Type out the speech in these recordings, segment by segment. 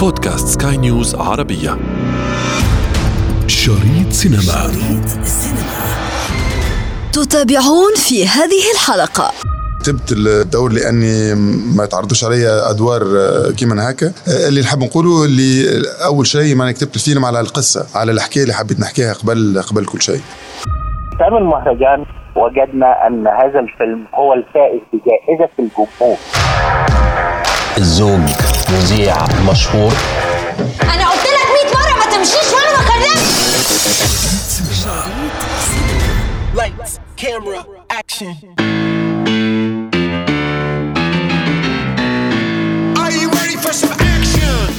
بودكاست سكاي نيوز عربية. شريط سينما. شريط تتابعون في هذه الحلقة. كتبت الدور لأني ما تعرضوش عليا أدوار كيما هكا. اللي نحب نقوله اللي أول شيء ما كتبت الفيلم على القصة على الحكاية اللي حبيت نحكيها قبل قبل كل شيء. ختام المهرجان وجدنا أن هذا الفيلم هو الفائز بجائزة الجمهور. الزوج مذيع مشهور أنا قلت لك 100 مرة ما تمشيش وأنا ما كلمتش Lights, camera, action. Are you ready for some action?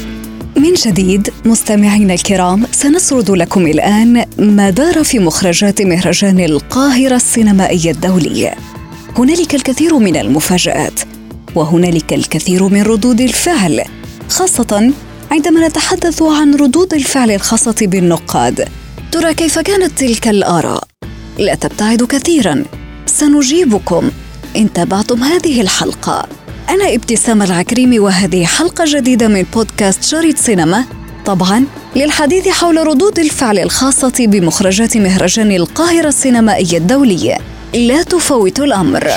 من جديد مستمعينا الكرام سنسرد لكم الآن ما دار في مخرجات مهرجان القاهرة السينمائي الدولي هنالك الكثير من المفاجآت وهنالك الكثير من ردود الفعل خاصة عندما نتحدث عن ردود الفعل الخاصة بالنقاد. ترى كيف كانت تلك الآراء؟ لا تبتعدوا كثيرا. سنجيبكم. إن تابعتم هذه الحلقة. أنا ابتسام العكريمي وهذه حلقة جديدة من بودكاست شريط سينما. طبعا للحديث حول ردود الفعل الخاصة بمخرجات مهرجان القاهرة السينمائي الدولي لا تفوتوا الأمر.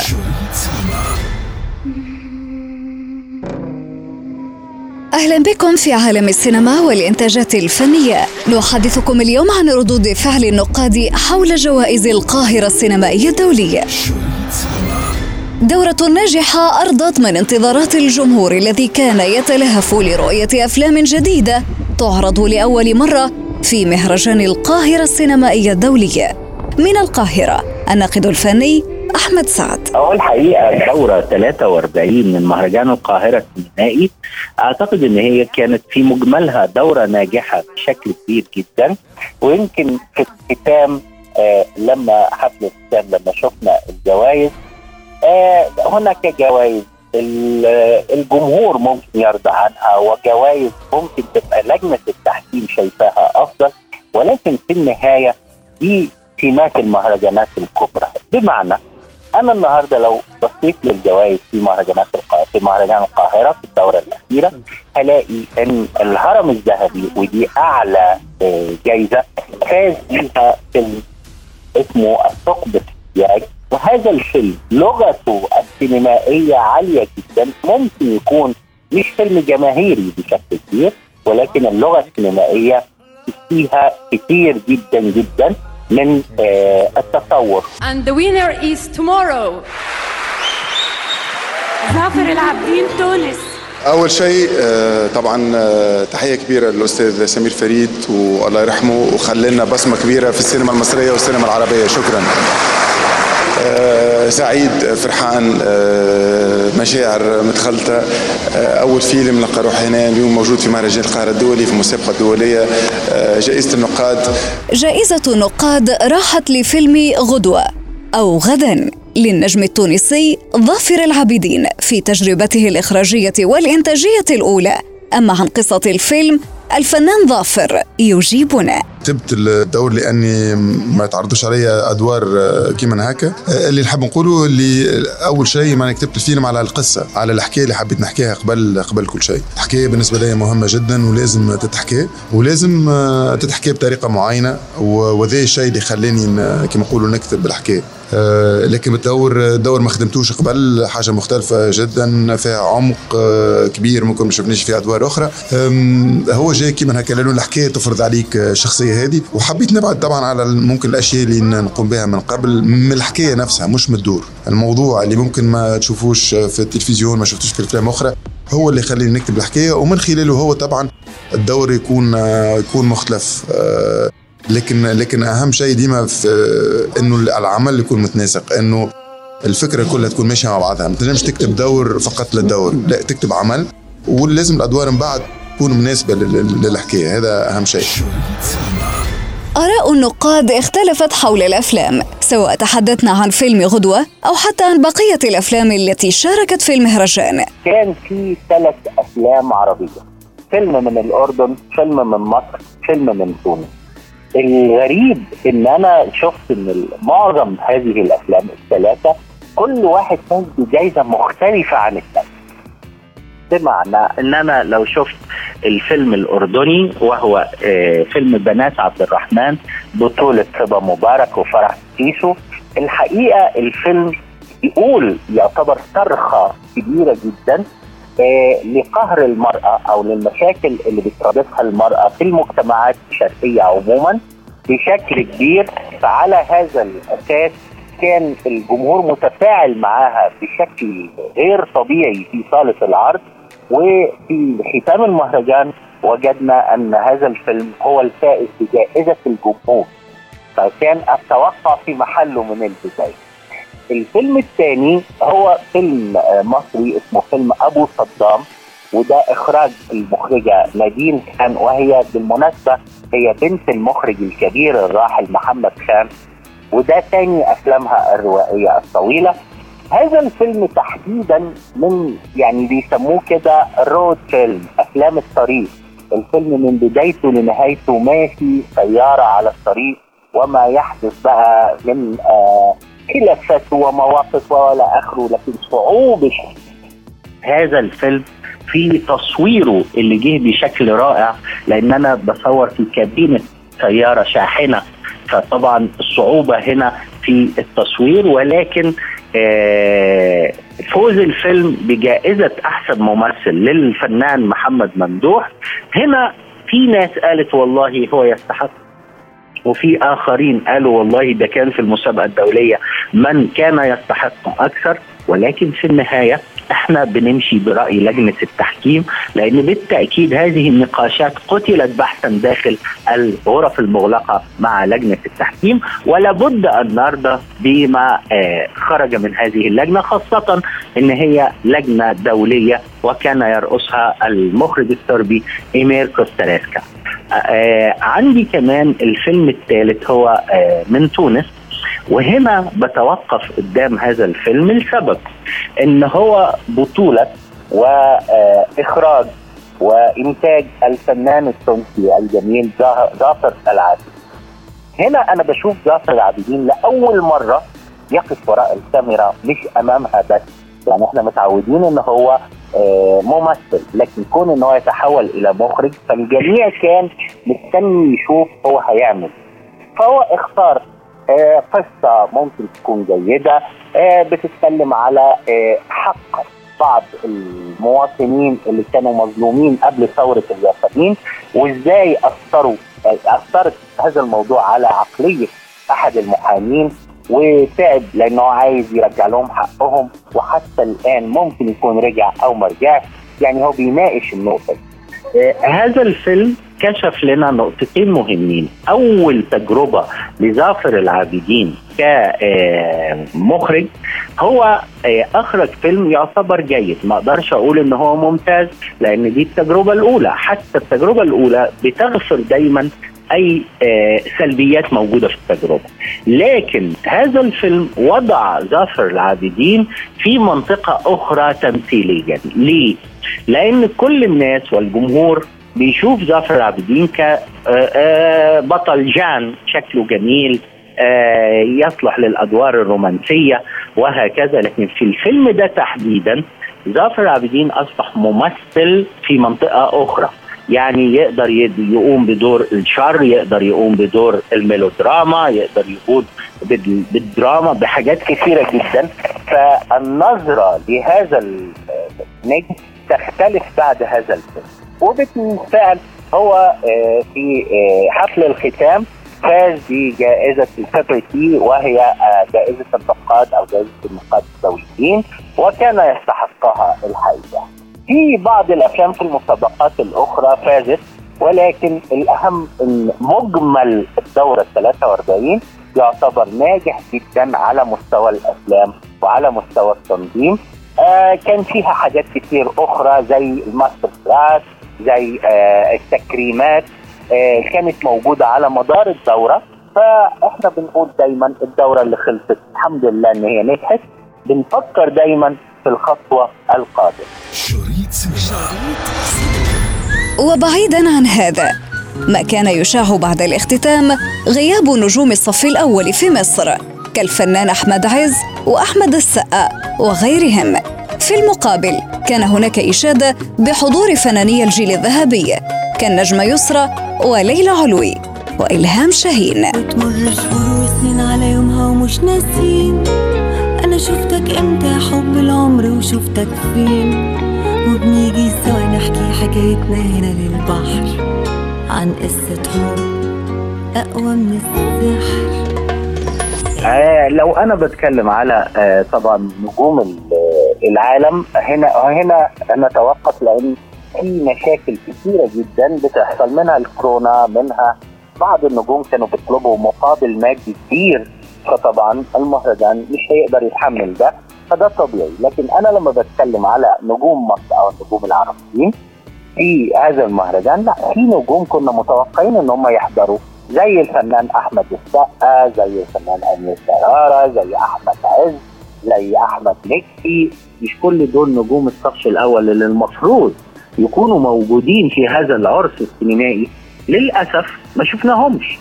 أهلا بكم في عالم السينما والإنتاجات الفنية. نحدثكم اليوم عن ردود فعل النقاد حول جوائز القاهرة السينمائية الدولية. دورة ناجحة أرضت من انتظارات الجمهور الذي كان يتلهف لرؤية أفلام جديدة تعرض لأول مرة في مهرجان القاهرة السينمائية الدولية. من القاهرة الناقد الفني أحمد سعد. هو الحقيقة دوره 43 من مهرجان القاهرة السينمائي أعتقد إن هي كانت في مجملها دورة ناجحة بشكل كبير جدا. ويمكن في الختام آه لما حفل الختام لما شفنا الجوائز آه هناك جوائز ال- الجمهور ممكن يرضى عنها وجوائز ممكن تبقى لجنة التحكيم شايفاها أفضل. ولكن في النهاية دي سمات المهرجانات الكبرى. بمعنى أنا النهارده لو بصيت للجوائز في مهرجانات القاهره في مهرجان القاهرة في الدورة الأخيرة هلاقي إن الهرم الذهبي ودي أعلى آه، جايزة فاز بيها فيلم اسمه الثقب السياج. وهذا الفيلم لغته السينمائية عالية جدا. ممكن يكون مش فيلم جماهيري بشكل كبير ولكن اللغة السينمائية فيها كتير جدا جدا. من آه، التصور. And the winner is tomorrow. ظافر العابدين تونس. أول شيء آه، طبعا آه، تحية كبيرة للأستاذ سمير فريد والله يرحمه وخلينا بصمة كبيرة في السينما المصرية والسينما العربية. شكرا. سعيد فرحان آه، مشاعر متخلطة. آه، أول فيلم لقى روح هنا. اليوم موجود في مهرجان القاهرة الدولي في المسابقة الدولية. آه، جائزة النقاد. جائزة نقاد راحت لفيلم غدوة أو غدا للنجم التونسي ظافر العابدين في تجربته الإخراجية والإنتاجية الأولى. أما عن قصة الفيلم الفنان ظافر يجيبنا. كتبت الدور لأني ما تعرضوش عليا أدوار آه، كيما هكا. آه، اللي نحب نقوله اللي أول شيء ما كتبت الفيلم على القصة على الحكاية اللي حبيت نحكيها قبل قبل كل شيء. الحكاية بالنسبة لي مهمة جدا ولازم تتحكي ولازم آه، تتحكي بطريقة معينة و- وذا الشيء اللي خلاني كيما نقولوا نكتب الحكاية. لكن الدور الدور ما خدمتوش قبل حاجة مختلفة جدا فيها عمق آه، كبير ممكن ما شفناش في أدوار أخرى. هو جاي كيما هكا لأنه الحكاية تفرض عليك آه، الشخصيه هذه وحبيت نبعد طبعا على ممكن الأشياء اللي نقوم بها من قبل من الحكاية نفسها مش من الدور. الموضوع اللي ممكن ما تشوفوش في التلفزيون ما شفتوش في أفلام أخرى هو اللي يخليني نكتب الحكاية. ومن خلاله هو طبعا الدور يكون آه، يكون مختلف. آه، لكن لكن أهم شيء ديما في آه، إنه العمل يكون متناسق إنه الفكرة كلها تكون ماشية مع بعضها. ما تنجمش تكتب دور فقط للدور لا تكتب عمل ولازم الأدوار من بعد تكون مناسبة لل- لل- للحكاية. هذا أهم شيء. آراء النقاد اختلفت حول الأفلام سواء تحدثنا عن فيلم غدوة أو حتى عن بقية الأفلام التي شاركت في المهرجان. كان في ثلاث أفلام عربية فيلم من الأردن فيلم من مصر فيلم من تونس. الغريب إن أنا شفت إن معظم هذه الأفلام الثلاثة كل واحد فاز بجائزه مختلفة عن الثاني بمعنى إن أنا لو شفت الفيلم الأردني وهو آه، فيلم بنات عبد الرحمن بطولة صبا مبارك وفرح سيسو الحقيقة الفيلم يقول يعتبر صرخة كبيرة جدا لقهر المرأة أو للمشاكل اللي بترادفها المرأة في المجتمعات الشرقية عموما بشكل كبير. فعلى هذا الأساس كان الجمهور متفاعل معاها بشكل غير طبيعي في صالة العرض وفي ختام المهرجان. وجدنا أن هذا الفيلم هو الفائز بجائزة الجمهور فكان التوقع في محله من البداية. الفيلم الثاني هو فيلم آه، مصري اسمه فيلم أبو صدام وده إخراج المخرجة نادين خان وهي بالمناسبة هي بنت المخرج الكبير الراحل محمد خان وده ثاني أفلامها الروائية الطويلة. هذا الفيلم تحديدا من يعني بيسموه كده رود فيلم أفلام الطريق. الفيلم من بدايته لنهايته ماشي سيارة على الطريق وما يحدث بقى من آه خلافات ومواقف ولا آخره لكن صعوبة هذا الفيلم في تصويره اللي جه بشكل رائع لأن أنا بصور في كابينة سيارة شاحنة. فطبعا الصعوبة هنا في التصوير ولكن آه، فوز الفيلم بجائزة أحسن ممثل للفنان محمد ممدوح. هنا في ناس قالت والله هو يستحق وفي آخرين قالوا والله ده كان في المسابقة الدولية من كان يستحق أكثر ولكن في النهاية إحنا بنمشي برأي لجنة التحكيم لأن بالتأكيد هذه النقاشات قتلت بحثا داخل الغرف المغلقة مع لجنة التحكيم ولا بد ان نرضى بما آه، خرج من هذه اللجنة خاصة إن هي لجنة دولية وكان يرأسها المخرج الصربي إيمير كوستاريسكا آه عندي كمان الفيلم الثالث هو آه من تونس. وهنا بتوقف قدام هذا الفيلم لسبب إن هو بطولة واخراج وإنتاج الفنان التونسي الجميل جعفر العابدين. هنا أنا بشوف جعفر العابدين لأول مرة يقف وراء الكاميرا مش أمامها بس. يعني إحنا متعودين إن هو آه، ممثل لكن كون ان هو يتحول إلى مخرج فالجميع كان مستني يشوف هو هيعمل فهو اختار آه، قصة ممكن تكون جيدة آه، بتتكلم على آه، حق بعض المواطنين اللي كانوا مظلومين قبل ثورة الياسمين وإزاي أثروا آه، أثرت هذا الموضوع على عقلية أحد المحامين وتعب لأنه عايز يرجع لهم حقهم وحتى الآن ممكن يكون رجع أو ما رجعش. يعني هو بيناقش النقطة دي. آه، هذا الفيلم كشف لنا نقطتين مهمين. أول تجربة لظافر العابدين كمخرج هو آه، أخرج فيلم يعتبر جيد. ما أقدرش أقول إن هو ممتاز لأن دي التجربة الأولى. حتى التجربة الأولى بتغفر دايما أي آه، سلبيات موجودة في التجربة. لكن هذا الفيلم وضع ظافر العابدين في منطقة أخرى تمثيليا. ليه؟ لأن كل الناس والجمهور بيشوف ظافر العابدين كبطل جان شكله جميل آه، يصلح للأدوار الرومانسية وهكذا. لكن في الفيلم ده تحديدا ظافر العابدين أصبح ممثل في منطقة أخرى. يعني يقدر يقوم بدور الشر يقدر يقوم بدور الميلودراما يقدر يقوم بال- بالدراما بحاجات كثيرة جدا. فالنظرة لهذا النجم تختلف بعد هذا الفيلم. وبالفعل هو آه، في آه، حفل الختام فاز بجائزة الفابريتي وهي آه، جائزة النقاد أو جائزة النقاد الدوليين وكان يستحقها الحقيقة. في بعض الأفلام في المسابقات الأخرى فازت ولكن الأهم ان مجمل الدورة ال 43 يعتبر ناجح جدا على مستوى الأفلام وعلى مستوى التنظيم. آه كان فيها حاجات كتير أخرى زي ال master class زي آه التكريمات آه كانت موجودة على مدار الدورة. فإحنا بنقول دايما الدورة اللي خلصت الحمد لله إن هي نجحت. بنفكر دايما في الخطوة القادمة. شريط سينما وبعيدا عن هذا ما كان يشاع بعد الاختتام غياب نجوم الصف الأول في مصر كالفنان أحمد عز وأحمد السقا وغيرهم. في المقابل كان هناك إشادة بحضور فناني الجيل الذهبي كالنجمة يسرى وليلى علوي وإلهام شاهين. وتمر شهور وسنين على يومها ومش ناسين. أنا شفتك إمتى حب العمر وشفتك فين؟ وبنيجي سوا نحكي حكايتنا هنا للبحر عن قصة حب أقوى من السحر. آه لو أنا بتكلم على آه طبعا نجوم ال- العالم هنا هنا نتوقف لأن في مشاكل كثيره جدا بتحصل منها الكورونا منها بعض النجوم كانوا بيطلبوا مقابل مادي كبير فطبعا المهرجان مش هيقدر يتحمل ده. فده طبيعي. لكن أنا لما بتكلم على نجوم مصر أو النجوم العربيين في هذا المهرجان لا في نجوم كنا متوقعين إن هم يحضروا. زي الفنان أحمد السقا زي الفنان أمير كرارة زي أحمد عز زي أحمد مكي. مش كل دول نجوم الصف الأول اللي المفروض يكونوا موجودين في هذا العرس السينمائي. للأسف ما شفناهمش.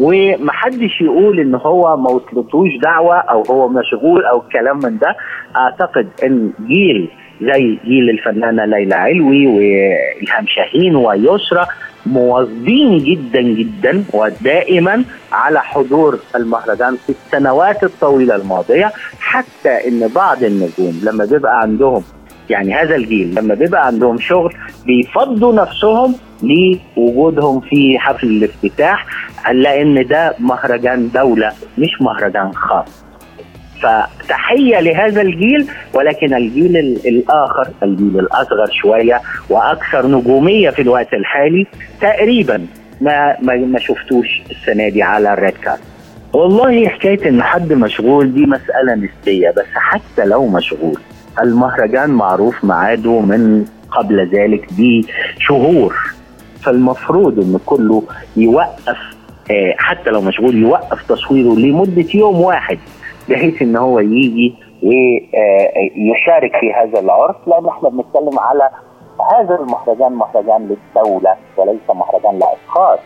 ومحدش يقول إن هو ما وصلتوش دعوة أو هو مشغول أو الكلام من ده. أعتقد إن جيل زي جيل الفنانة ليلى علوي وإلهام شاهين ويسرى مواظبين جدا جدا ودائما على حضور المهرجان في السنوات الطويلة الماضية حتى إن بعض النجوم لما بيبقى عندهم يعني هذا الجيل لما بيبقى عندهم شغل بيفضوا نفسهم لوجودهم في حفل الافتتاح لأن ده مهرجان دولة مش مهرجان خاص. فتحية لهذا الجيل ولكن الجيل ال- الآخر الجيل الأصغر شوية وأكثر نجومية في الوقت الحالي تقريبا ما ما, ما شفتوش السنة دي على الريد كارد والله حكاية إن حد مشغول دي مسألة نسبية بس حتى لو مشغول المهرجان معروف ميعاده من قبل ذلك بشهور. فالمفروض إن كله يوقف آه، حتى لو مشغول يوقف تصويره لمدة يوم واحد بحيث إن هو يجي ويشارك في هذا العرس لأن إحنا بنتكلم على هذا المهرجان مهرجان للدولة وليس مهرجان لأشخاص.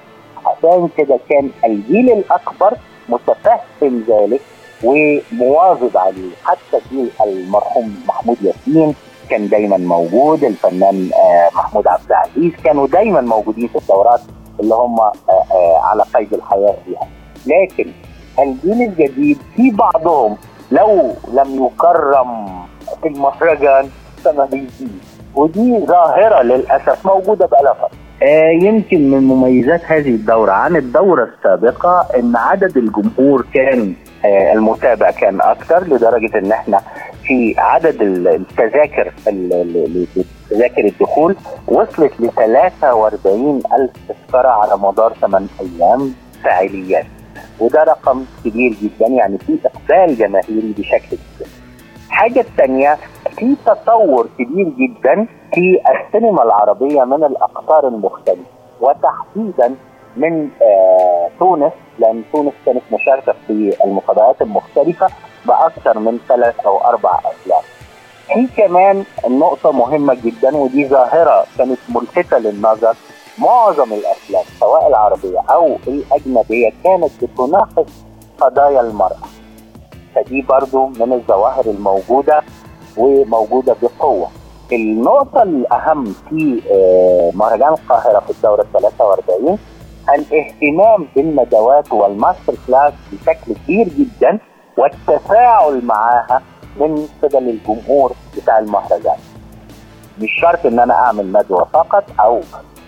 عشان كده كان الجيل الأكبر متفهم ذلك ومواظب عليه. حتى جيل المرحوم محمود ياسين كان دايما موجود الفنان آه، محمود عبد العزيز كانوا دايما موجودين في الدورات اللي هم آه، آه، على قيد الحياة فيها. لكن الجيل الجديد في بعضهم لو لم يكرم في المهرجان فما بيجيش ودي ظاهرة للأسف موجودة بقالها آه يمكن من مميزات هذه الدورة عن الدورة السابقة إن عدد الجمهور كان المتابع كان أكثر لدرجة إن إحنا في عدد ال- التذاكر ال- ال- ال- تذاكر الدخول وصلت ل 43 ألف تذكرة على مدار 8 أيام فعاليات وده رقم كبير جدا يعني في إقبال جماهيري بشكل كبير. الحاجة الثانية في تطور كبير جدا في السينما العربية من الأقطار المختلفة وتحديدا من آه تونس لأن تونس كانت مشاركة في المسابقات المختلفة بأكثر من ثلاث أو أربع أفلام في كمان نقطة مهمة جدا ودي ظاهرة كانت ملفتة للنظر. معظم الأفلام سواء العربية أو الأجنبية كانت بتناقش قضايا المرأة. فدي برضو من الظواهر الموجودة وموجودة بقوة. النقطة الأهم في آه، مهرجان القاهرة في الدورة 43 الاهتمام بالندوات وال master class بشكل كبير جدا والتفاعل معاها من قبل الجمهور بتاع المهرجان. مش شرط إن أنا أعمل ندوة فقط أو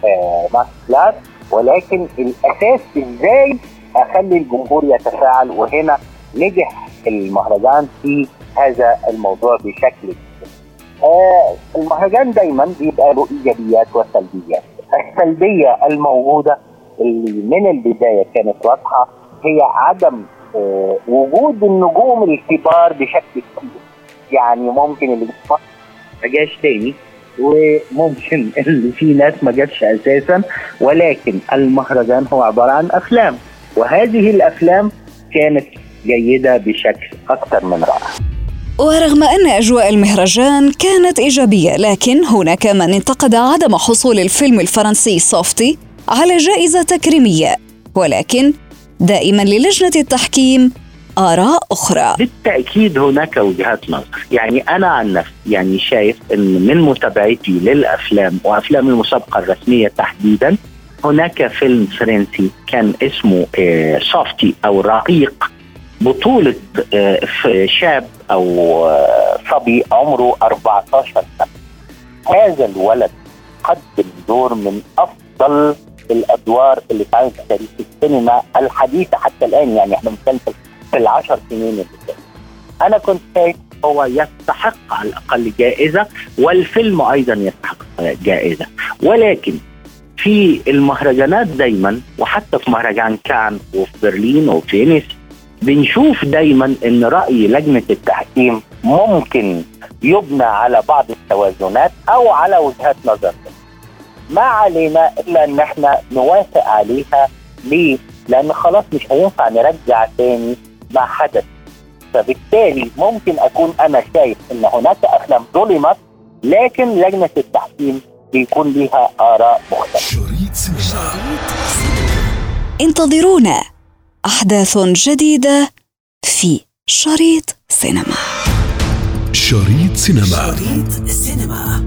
آه master class ولكن الأساس إزاي أخلي الجمهور يتفاعل. وهنا نجح المهرجان في هذا الموضوع بشكل كبير. آه المهرجان دايما بيبقى له إيجابيات وسلبيات. السلبية الموجودة اللي من البداية كانت واضحة هي عدم آه وجود النجوم الكبار بشكل كبير. يعني ممكن اللي ما جاش تاني وممكن اللي في ناس ما جاتش أساسا ولكن المهرجان هو عبارة عن أفلام. وهذه الأفلام كانت جيدة بشكل أكثر من رائع. ورغم أن أجواء المهرجان كانت إيجابية لكن هناك من انتقد عدم حصول الفيلم الفرنسي سوفتي على جائزة تكريمية ولكن دائما للجنة التحكيم آراء أخرى. بالتأكيد هناك وجهات نظر. يعني أنا عن نفسي يعني شايف إن من متابعتي للأفلام وأفلام المسابقة الرسمية تحديدا هناك فيلم فرنسي كان اسمه آه، صافتي أو رقيق. بطولة آه، شاب أو آه، صبي عمره 14 سنة. هذا الولد قدم دور من أفضل الأدوار اللي اتعملت في تاريخ السينما الحديثة حتى الآن يعني إحنا بنتكلم في- العشر سنين اللي أنا كنت شايف هو يستحق على الأقل جائزة والفيلم أيضا يستحق جائزة. ولكن في المهرجانات دايما وحتى في مهرجان كان وفي برلين وفي فينيس بنشوف دايما إن رأي لجنة التحكيم ممكن يبنى على بعض التوازنات أو على وجهات نظر. ما علينا إلا أن إحنا نوافق عليها. ليه؟ لأن خلاص مش هينفع نرجع تاني ما حدث. فبالتالي ممكن أكون أنا شايف إن هناك أفلام ظلمت لكن لجنة التحكيم بيكون ليها آراء مختلفة. شريط سينما. انتظرونا. أحداث جديدة في شريط سينما. شريط سينما. شريط سينما.